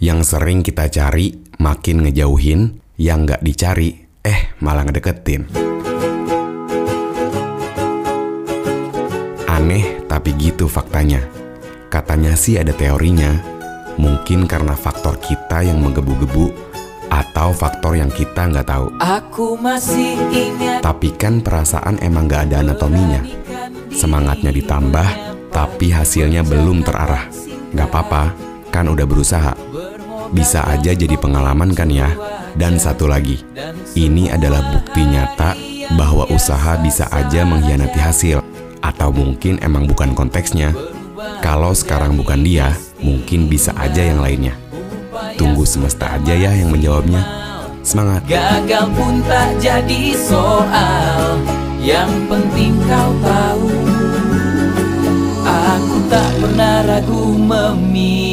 Yang sering kita cari makin ngejauhin, yang nggak dicari eh malah ngedeketin. Aneh tapi gitu faktanya. Katanya sih ada teorinya, mungkin karena faktor kita yang menggebu-gebu atau faktor yang kita nggak tahu. Aku masih ingat Tapi kan perasaan emang nggak ada anatominya. Semangatnya ditambah, tapi hasilnya belum terarah. Nggak apa-apa, kan udah berusaha. Bisa aja jadi pengalaman kan ya. Dan satu lagi, ini adalah bukti nyata bahwa usaha bisa aja mengkhianati hasil. Atau mungkin emang bukan konteksnya. Kalau sekarang bukan dia, mungkin bisa aja yang lainnya. Tunggu semesta aja ya yang menjawabnya. Semangat! Gagal pun tak jadi soal Yang penting kau tahu Aku tak pernah ragu memilih